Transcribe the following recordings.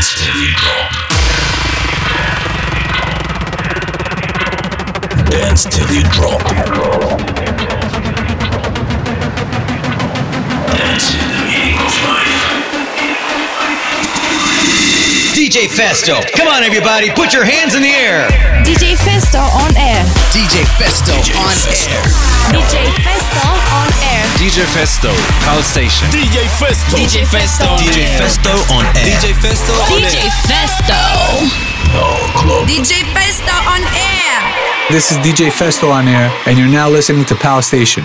dance till you drop. Dance till you drop. Dance. DJ Festo. Come on, everybody, put your hands in the air. DJ Festo on air. DJ Festo DJ on Festo. air. DJ Festo on air. DJ Festo, Call Station. DJ Festo. DJ Festo. DJ Festo on air. DJ Festo on air. DJ Festo. DJ Festo on air. This is DJ Festo on air, and you're now listening to Pal Station.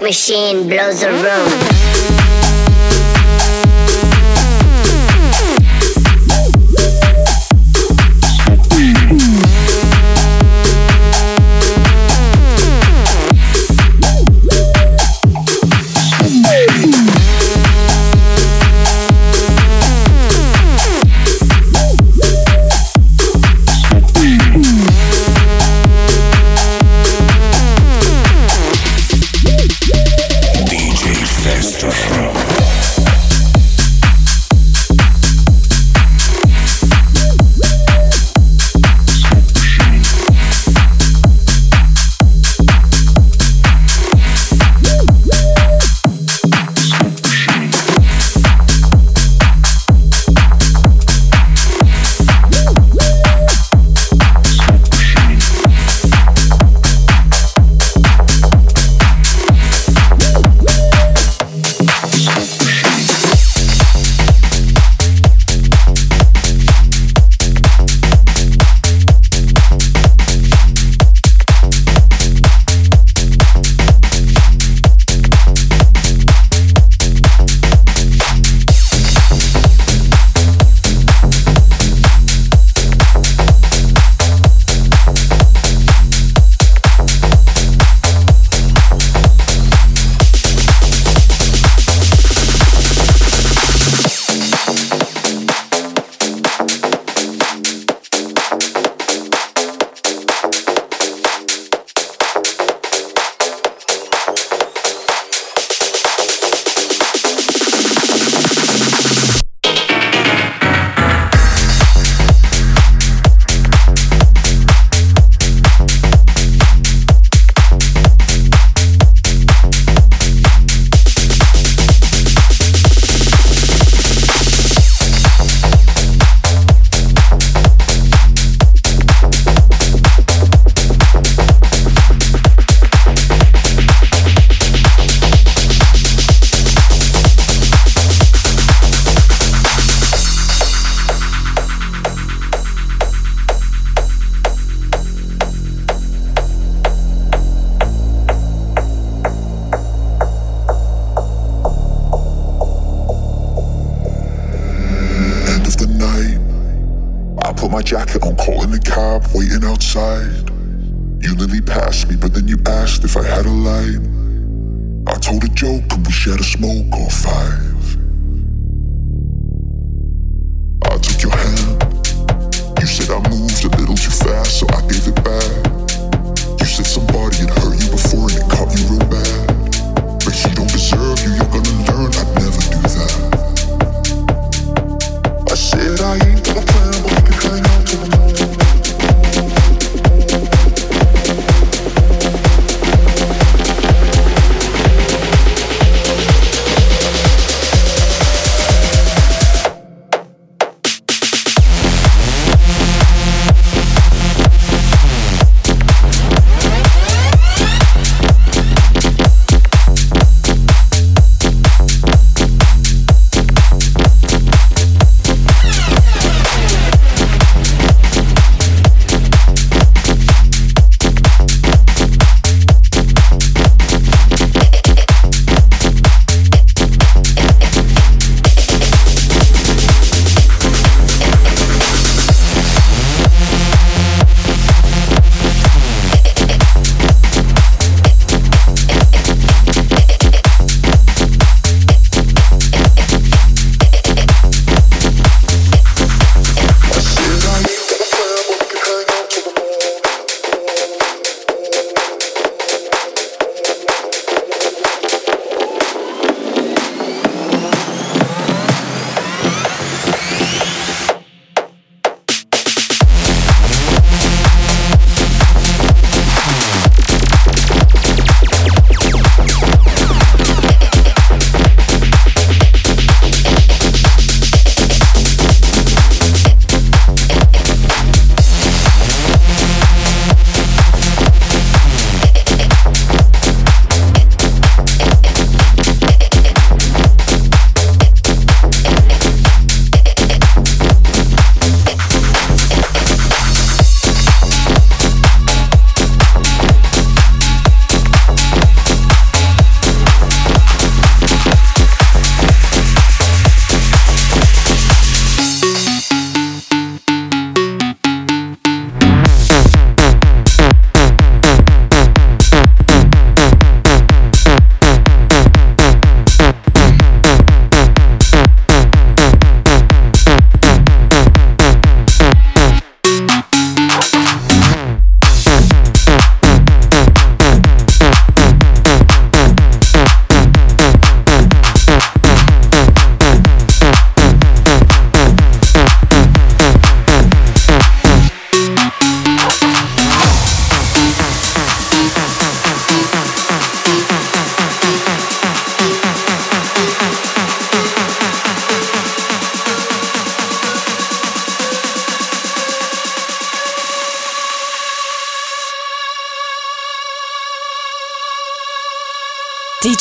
Machine blows a room.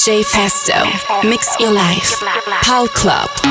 DJ Festo. Mix your life. Pal Club.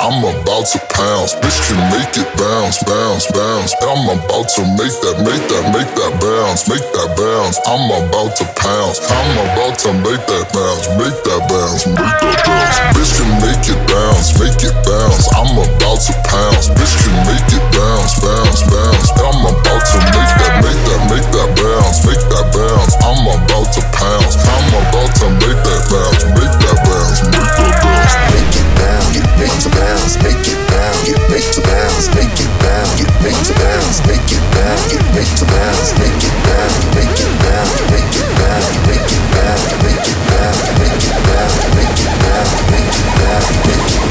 I'm about to pounce. Bitch can make it bounce, bounce, bounce. I'm about to make that, make that, make that bounce, make that bounce. I'm about to pounce. I'm about to make that bounce, make that bounce, make that bounce. Bitch can make it bounce, make it bounce. I'm about to pounce. Bitch can make it bounce, bounce, bounce. I'm about to make that, make that, make that bounce, make that bounce. I'm about to pounce. I'm about to make that bounce, make that bounce, make that bounce. Make it bounce, make it bounce bounce, make it bounce, get make to bounce, make it bounce, get make to bounce, make it bounce, get make to bounce, make it bounce, make it bounce, make it bounce, make it bounce, make it bounce, make it bounce, make it bounce, make it bounce, make it this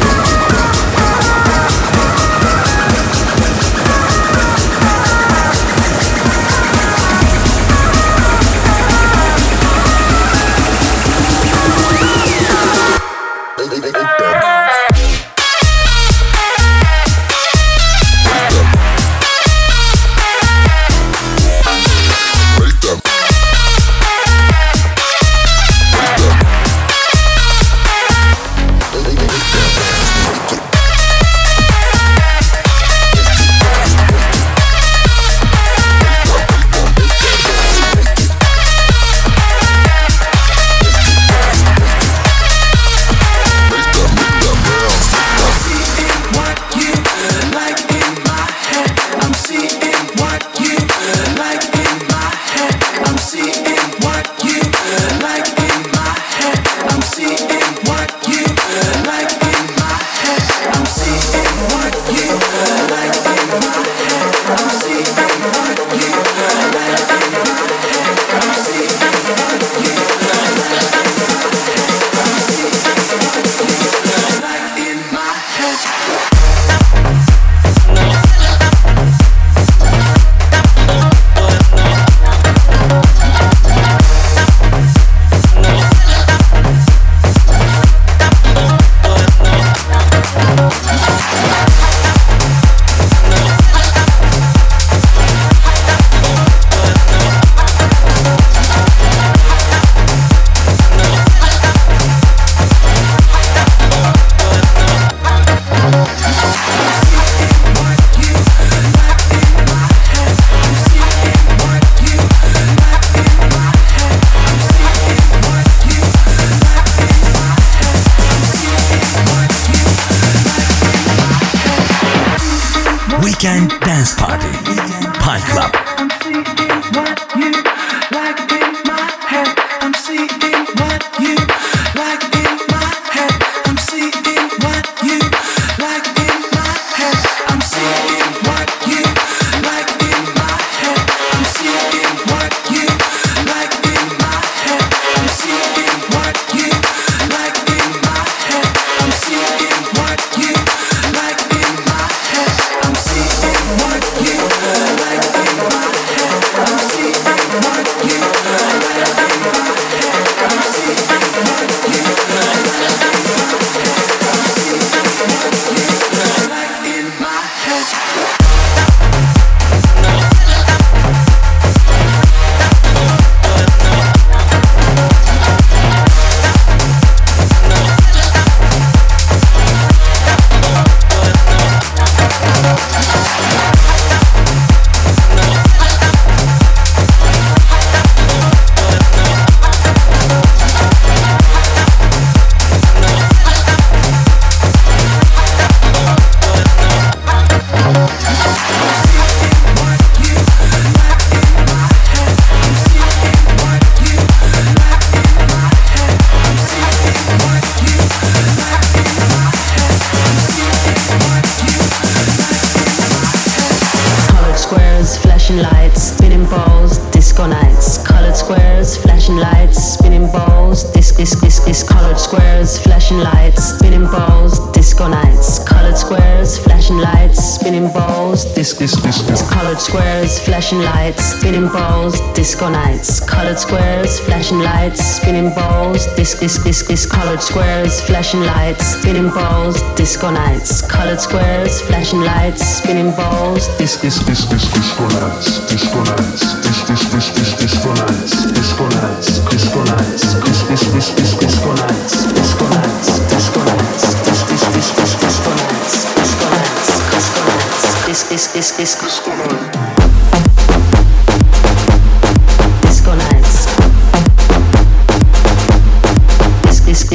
spinning balls, disco nights. Colored squares, flashing lights, spinning balls, disco, disco, disco. Colored squares, flashing lights, spinning balls, disco nights. Colored squares, flashing lights, spinning balls, disco, disco, disco. Disco nights, disco nights, disco, disco, disco, disco nights, disco nights, disco nights, disco, disco, disco, disco nights, disco nights, disco nights, disco, disco, disco, disco nights, disco nights, disco nights, disco, disco, disco, disco nights.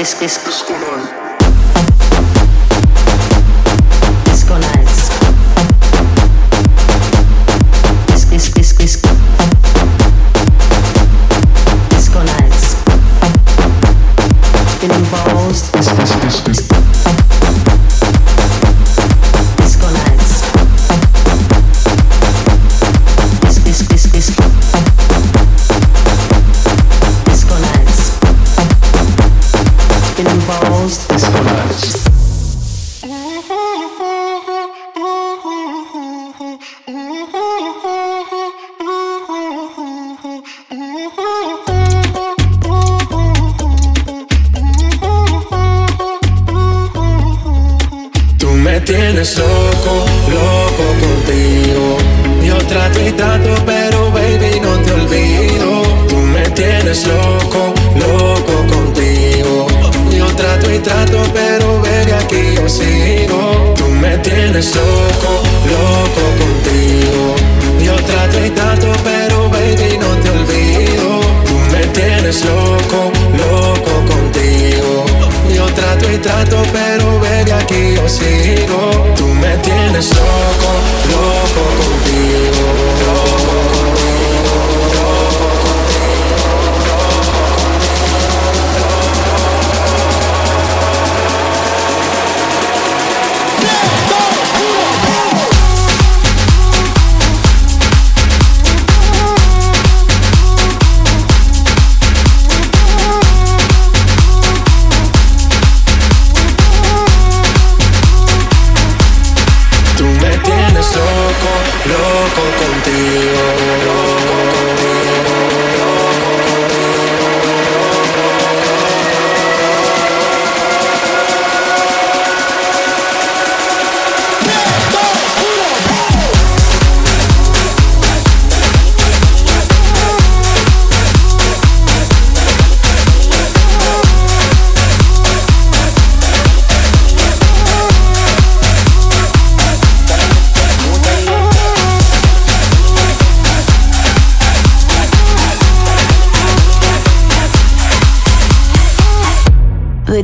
this, this, tienes loco, loco contigo. Yo trato y trato, pero baby no te olvido. Tú me tienes loco, loco contigo. Yo trato y trato, pero baby aquí yo sigo. Tú me tienes loco, loco contigo. Yo trato y trato, pero baby no te olvido. Tú me tienes loco, trato y trato, pero baby aquí yo sigo. Tú me tienes loco, loco contigo. Loco contigo,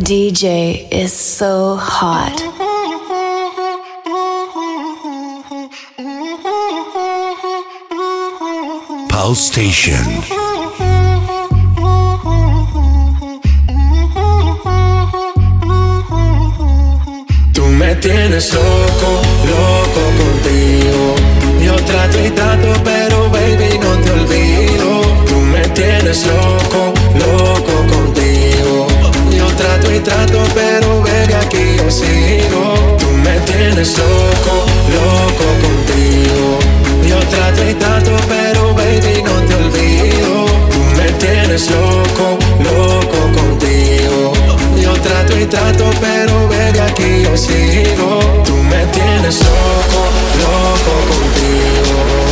DJ is so hot. Pulse Station. Tú me tienes loco, loco contigo. Yo trato y trato, pero baby, no te olvido. Tú me tienes loco trato pero baby aquí yo sigo. Tú me tienes loco, loco contigo. Yo trato y trato, pero baby no te olvido. Tú me tienes loco, loco contigo. Yo trato y trato, pero baby aquí yo sigo. Tú me tienes loco, loco contigo.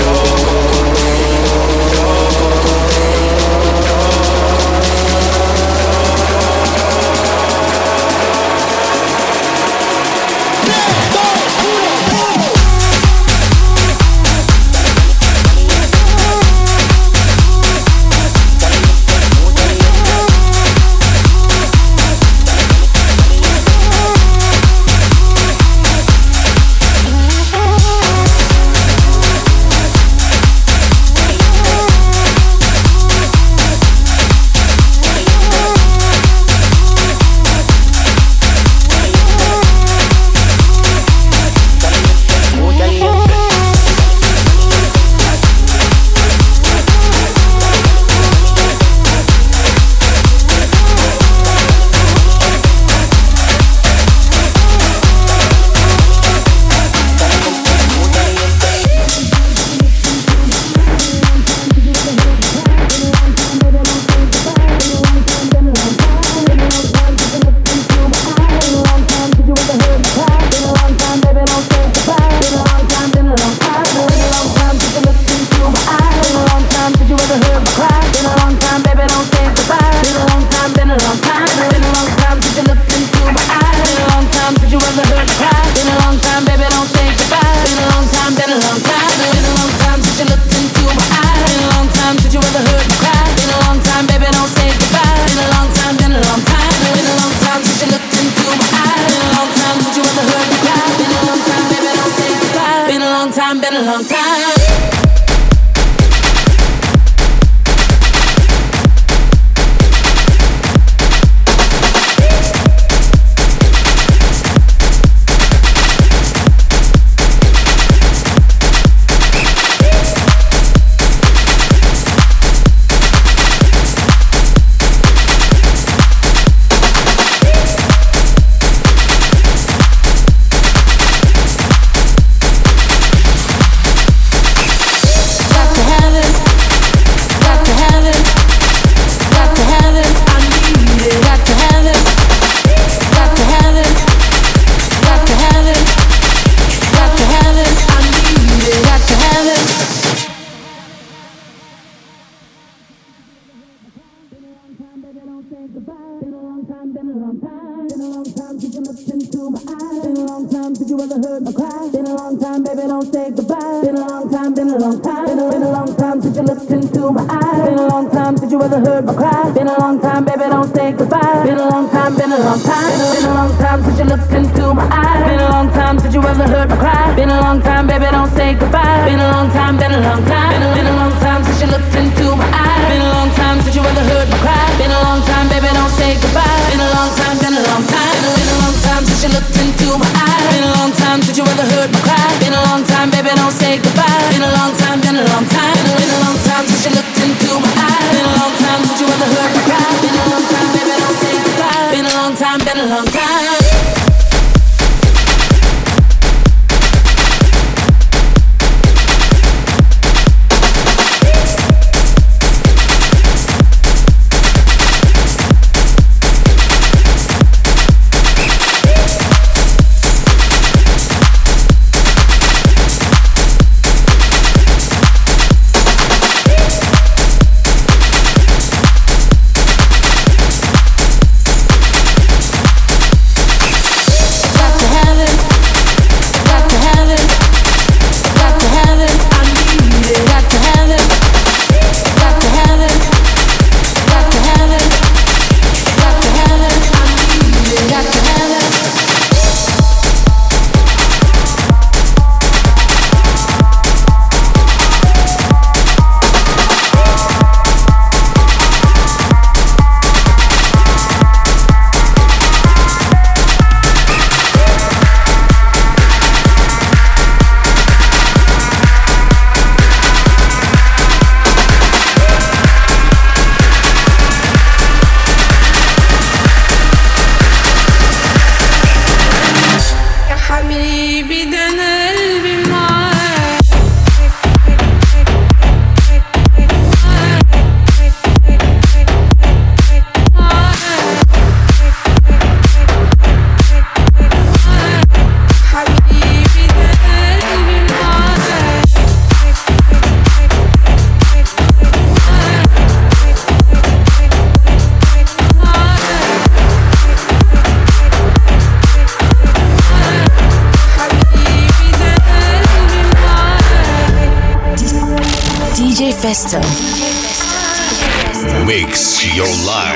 Mix your life.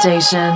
Station.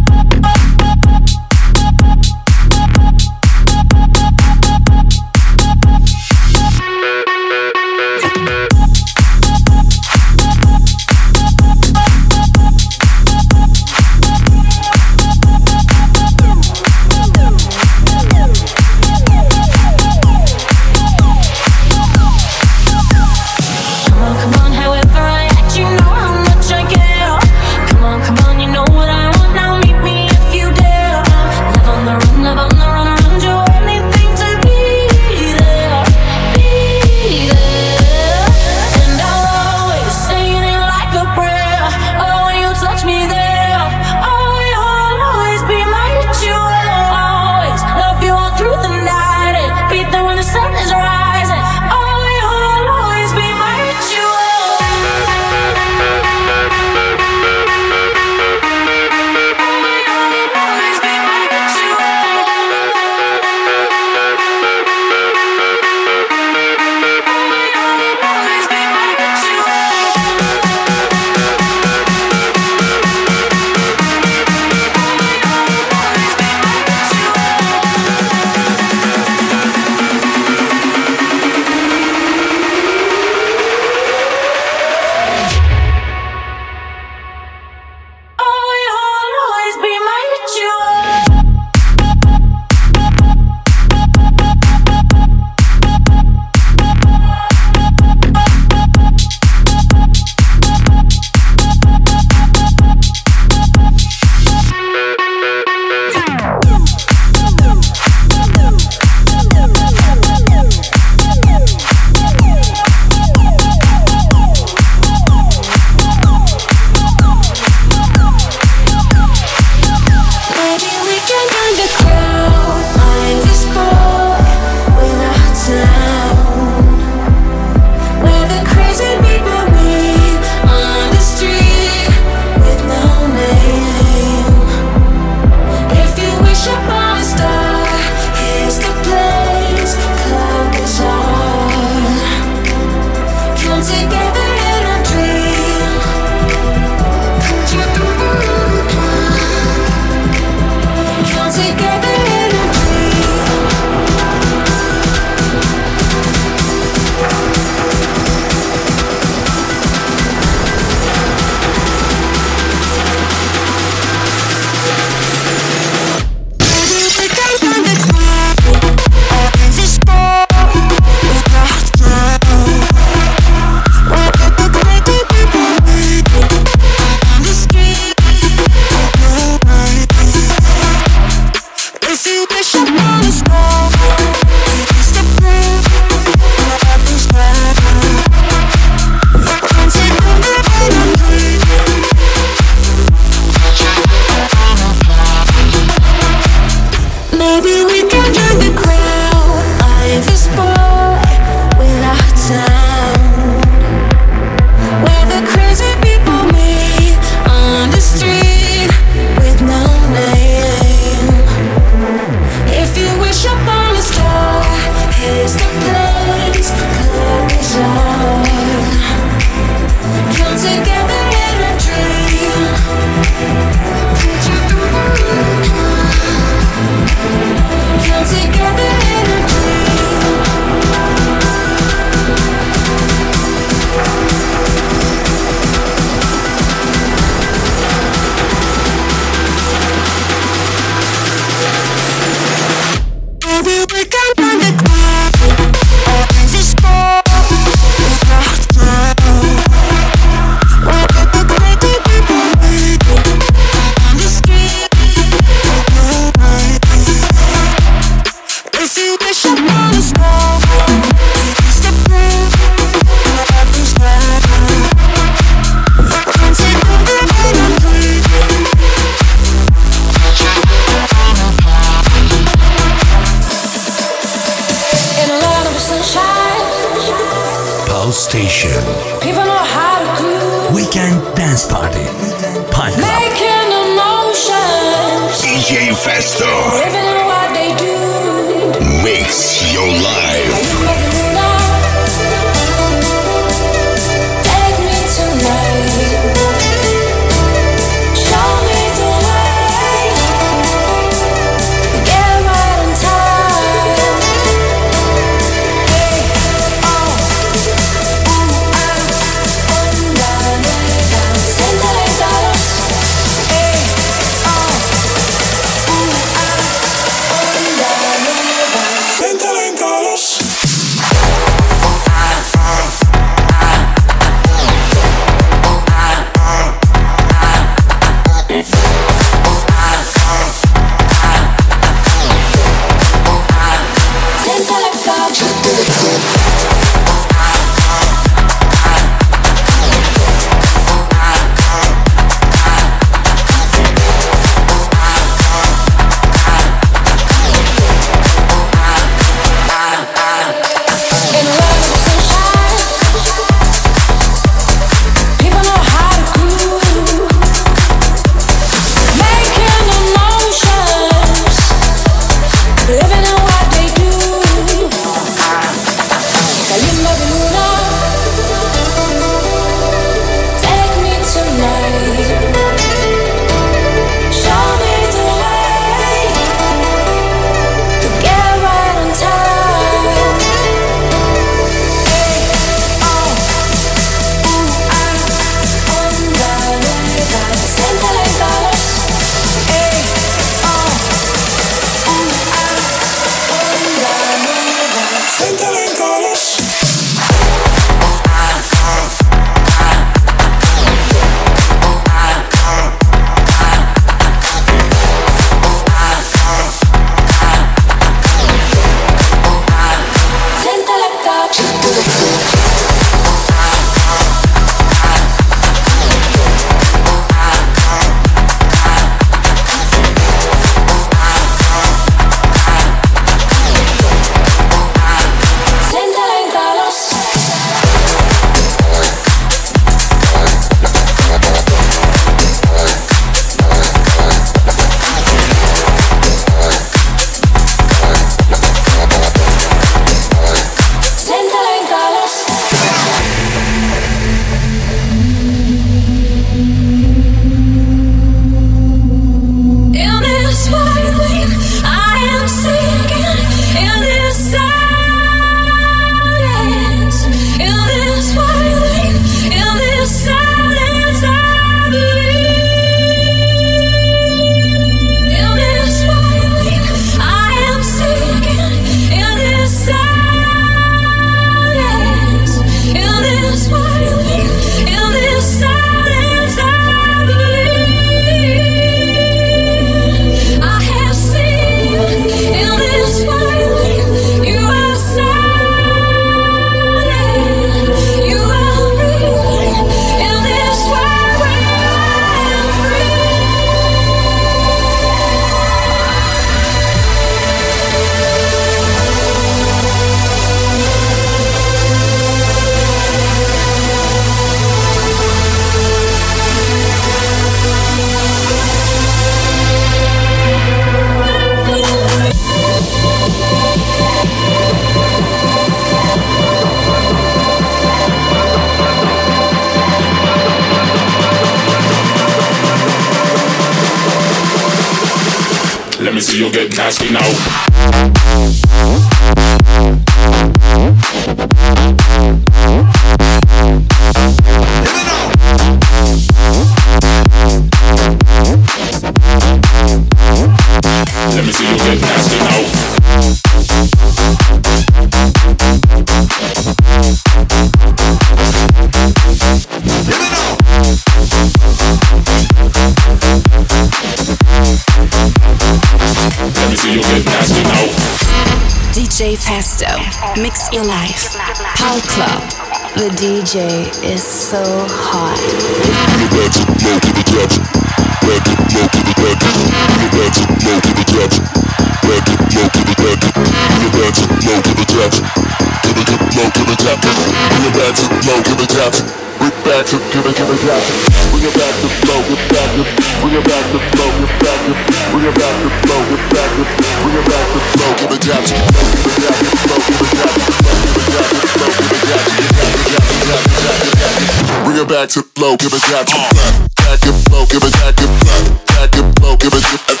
back to low, give it back to back. Back and low, give it back to back. Back and low, give it to back.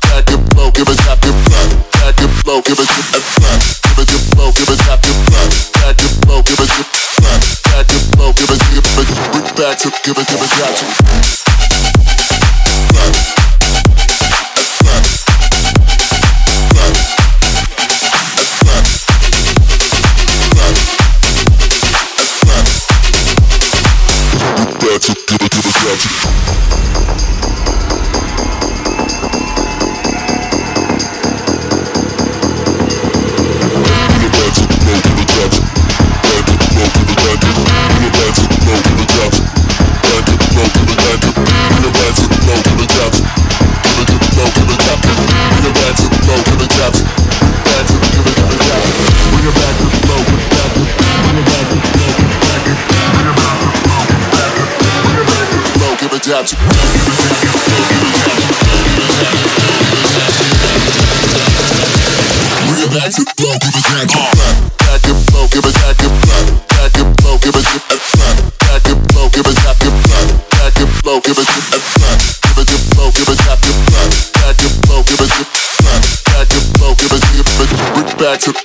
Back and low, give it back to back. Back and low, give it to back. Give it to low, give it back to back. Back and low, give it to back. Back and low, give it to back. Back to give it, give it back to.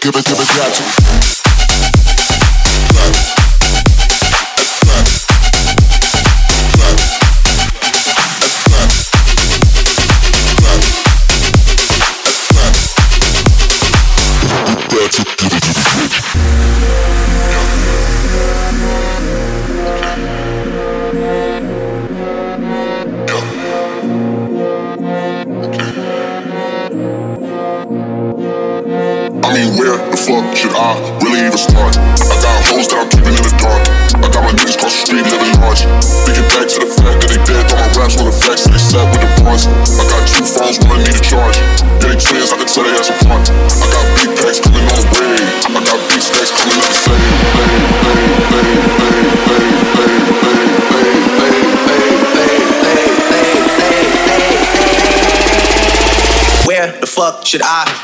give it, give it, give it, should I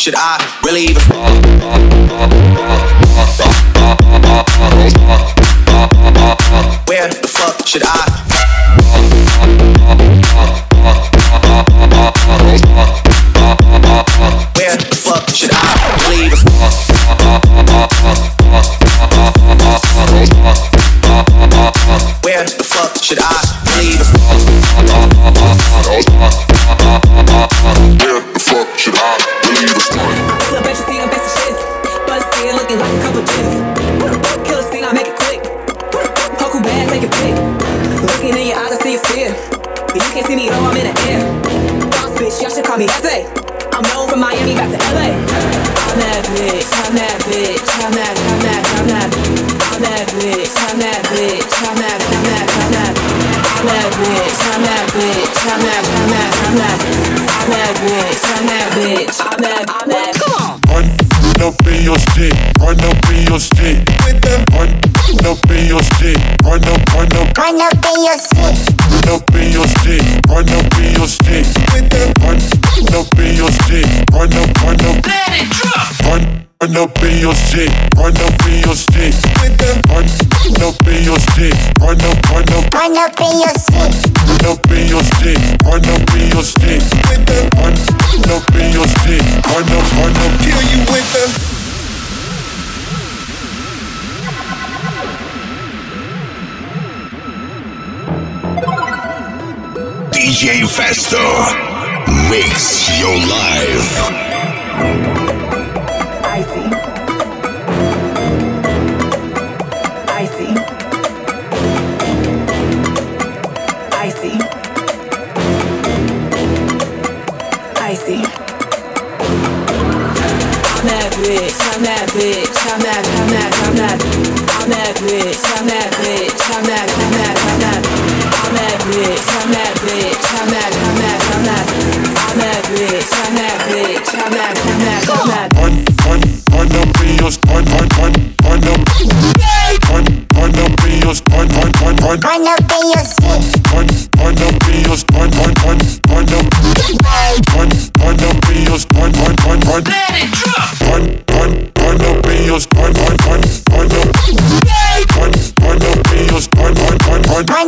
should I really even? your stick, run up in your stick. with Run, run up in your stick, run up, run up. Let it drop. Run, run up in your stick, run up in your stick. with Run, run up in your stick, run up, run up. Run up in your stick. Run up in your stick, run up in your stick. with Run, run up in your stick, run up, run up. Kill you with the. DJ Festo. Mix your life. Icy. Icy. Icy. Icy. I'm that bitch, I'm that bitch, I'm that, I'm that, I'm that, I'm that bitch, I'm that bitch, I'm that,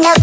up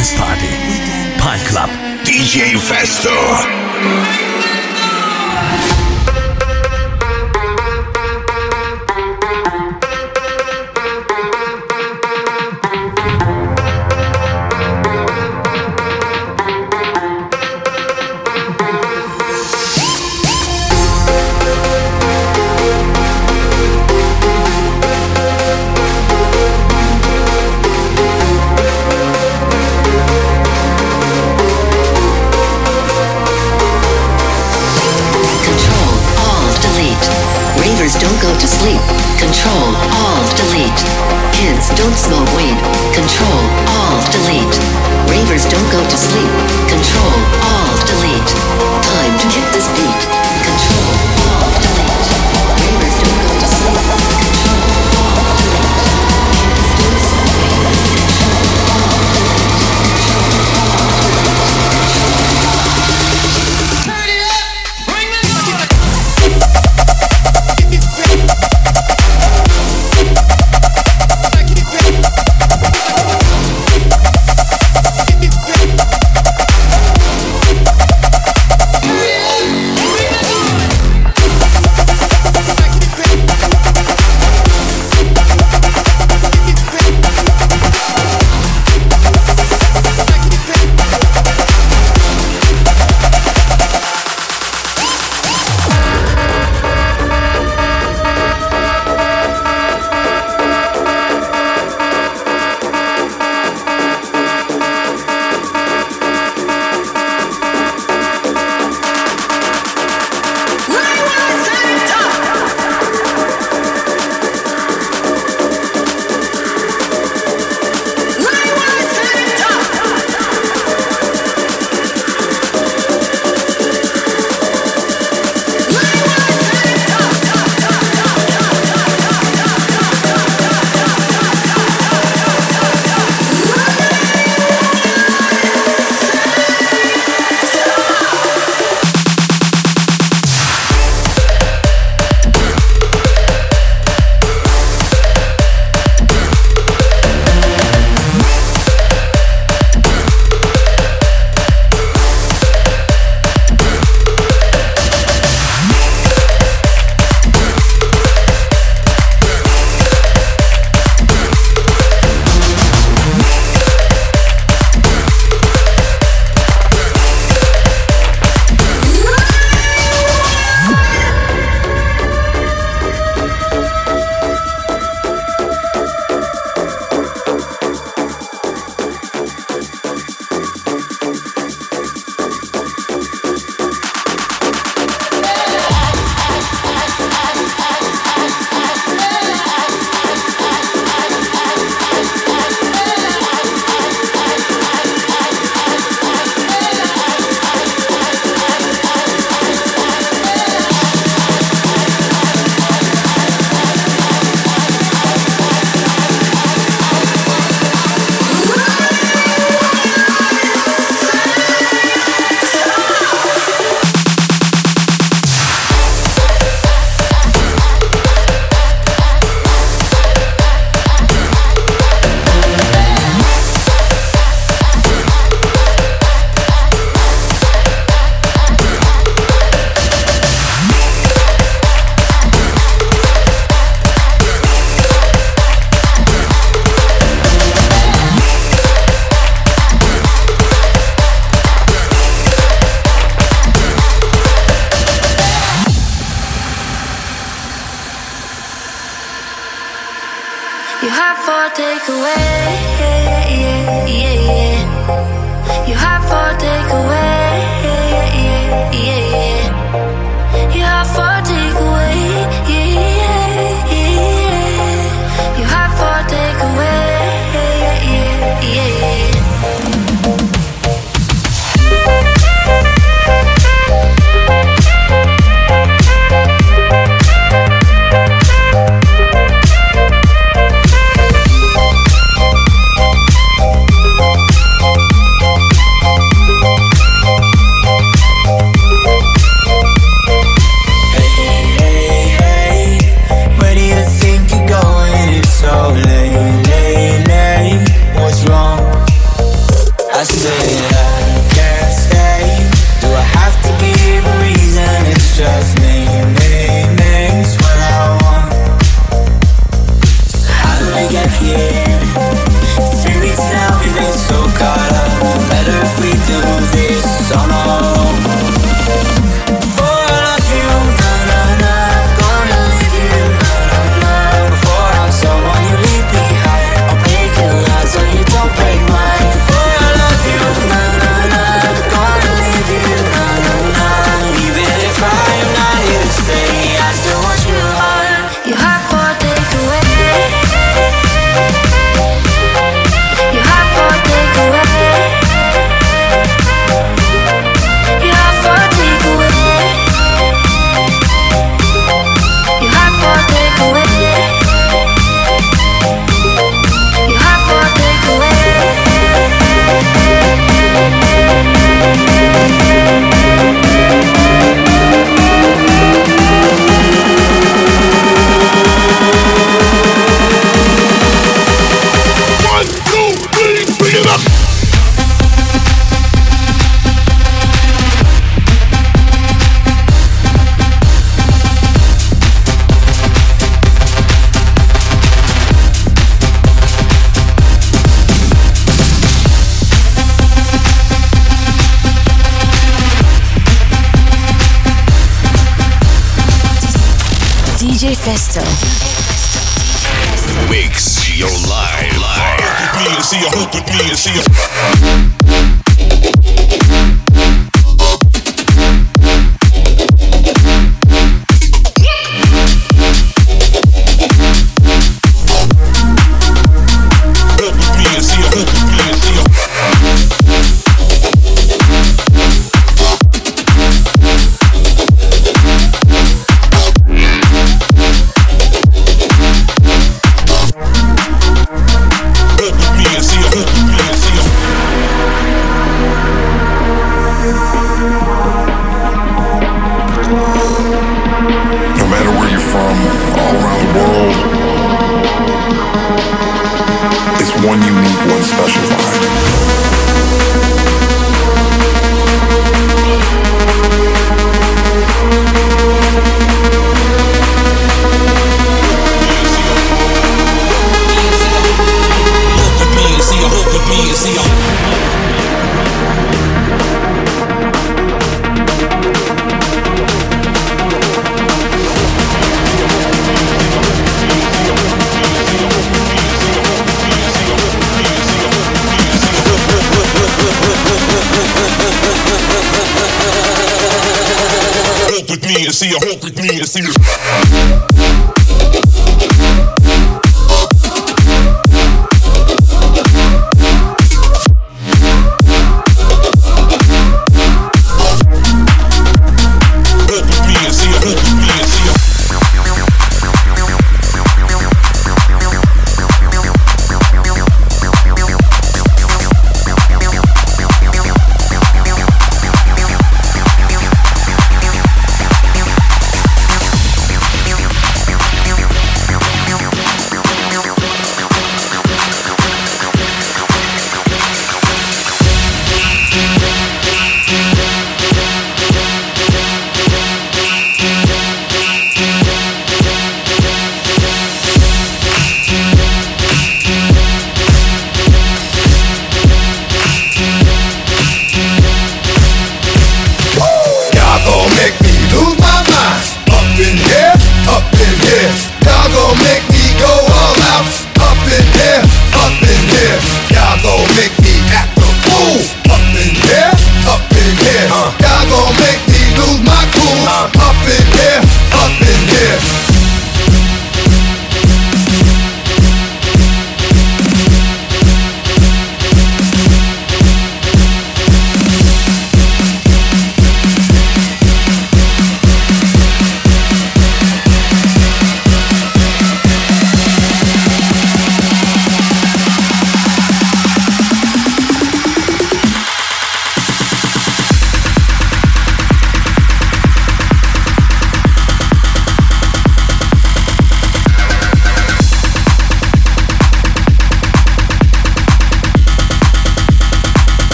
Dance Party. Pulse Club. DJ Festo. Sleep. Control, Alt, Delete. Kids don't smoke weed. Control, Alt, Delete. Ravers don't go to sleep. Control, Alt, Delete. Time to hit this beat.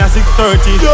at 6.30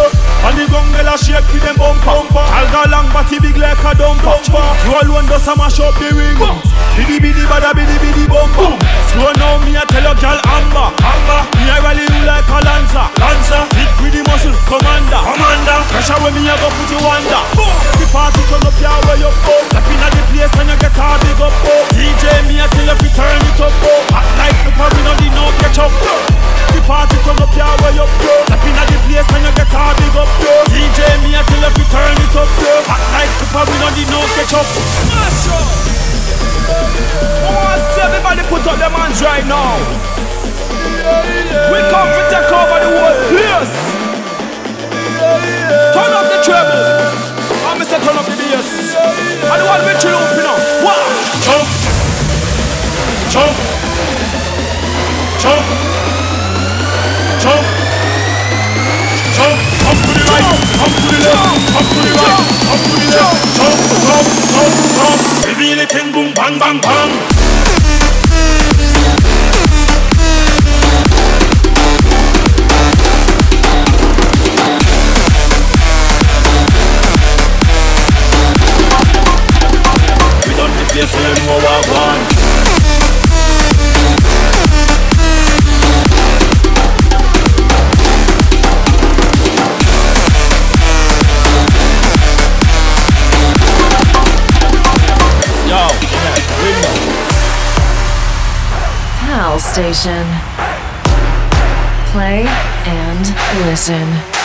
right now. We come to take over the whole place. Turn up the treble. I'm Mr. Turn up the bass. And the one we triumph now. Wow. Jump. Jump. Jump. Jump. Jump. Up to the right. Up to the left. Up to the right. Up to the left. Jump. Jump. Jump. Jump. Reveal it and boom. Bang. Bang. Bang. Station. Play and listen.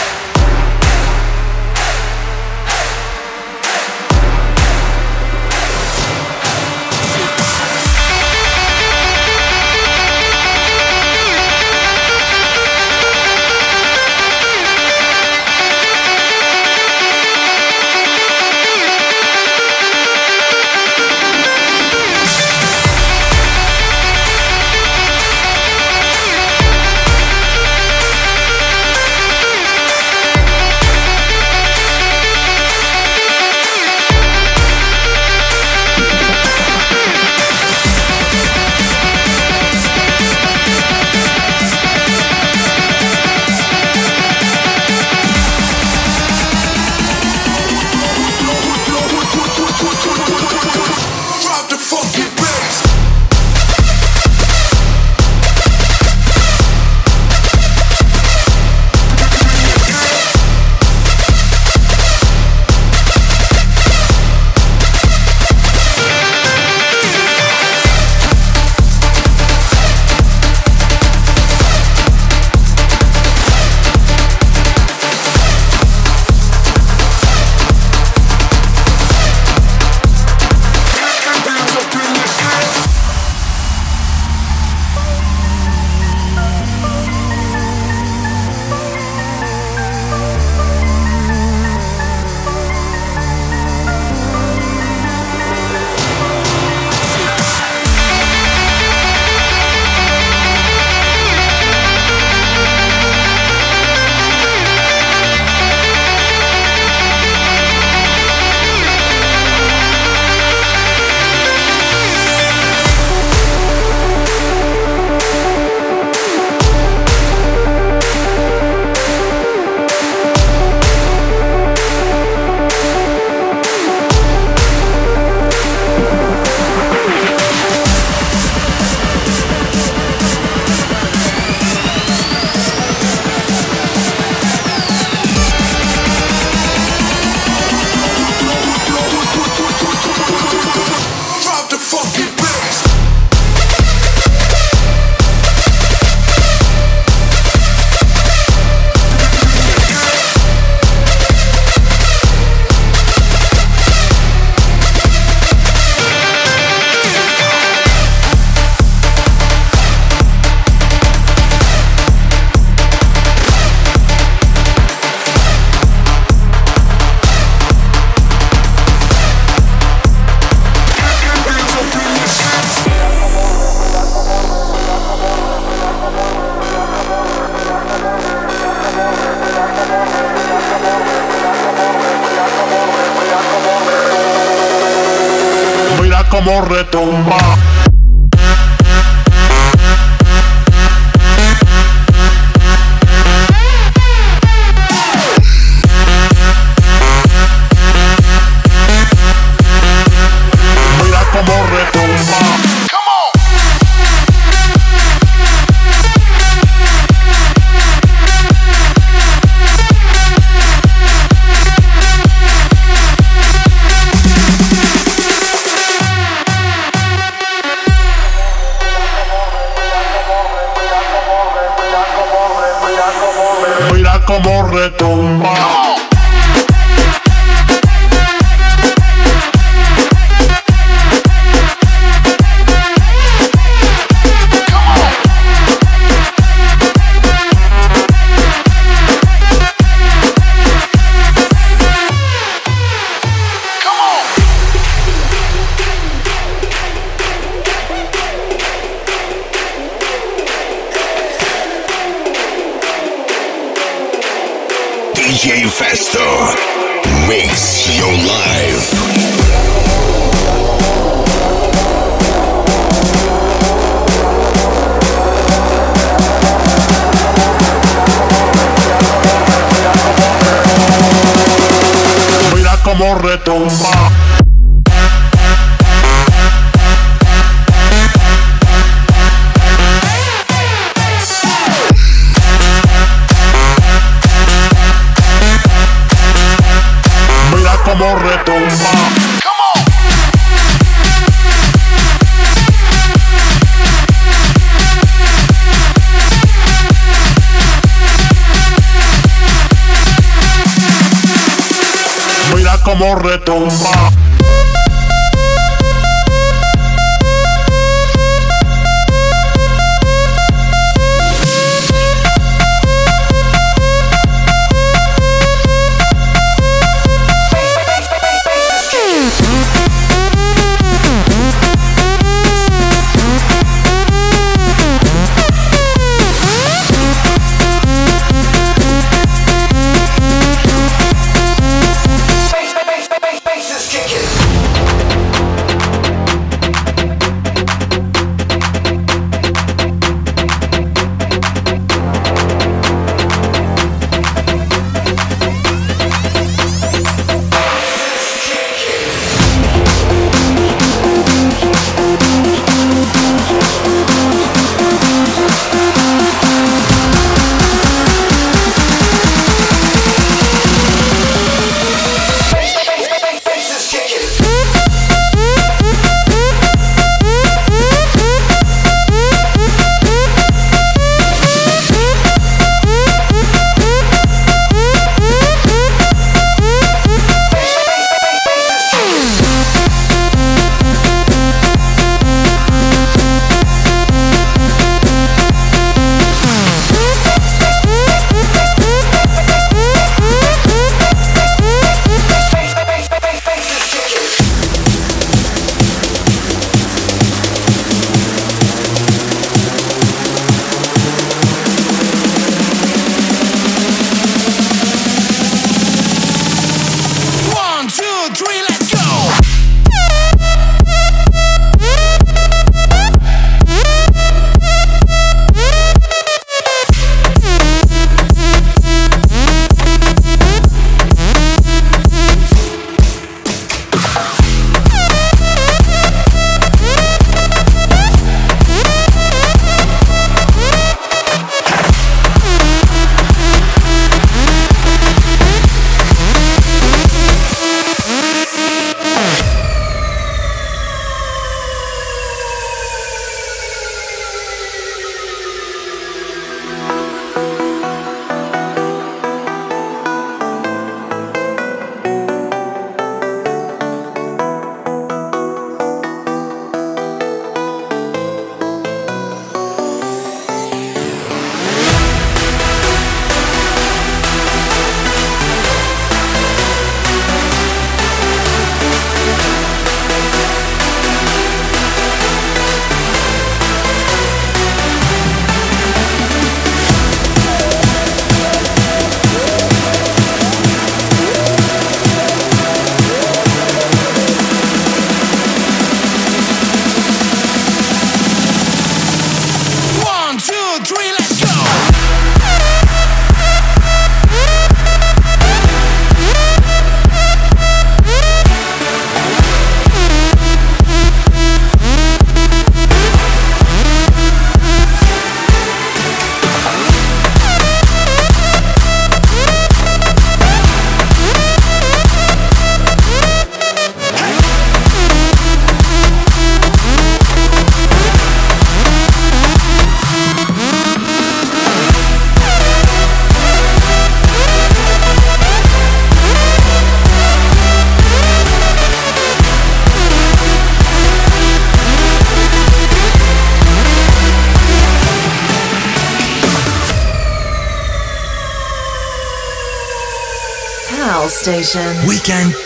Station. Weekend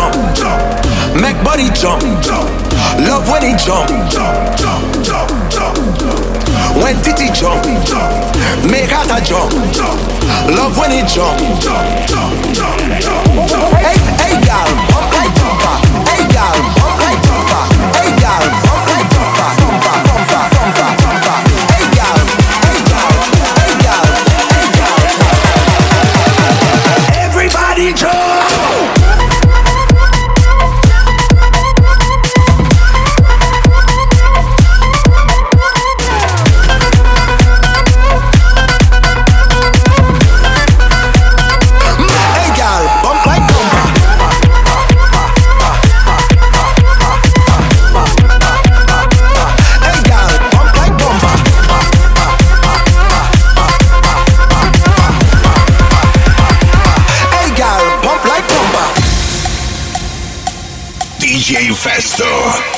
jump, jump. Make body jump, jump. Love when he jump, jump, jump, jump, jump. When Titi jump, jump. Make Hata jump, jump. Love when he jump, jump, jump, jump, jump. Hey, hey, gal, pump like Hey, gal. DJ Festo.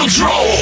Control.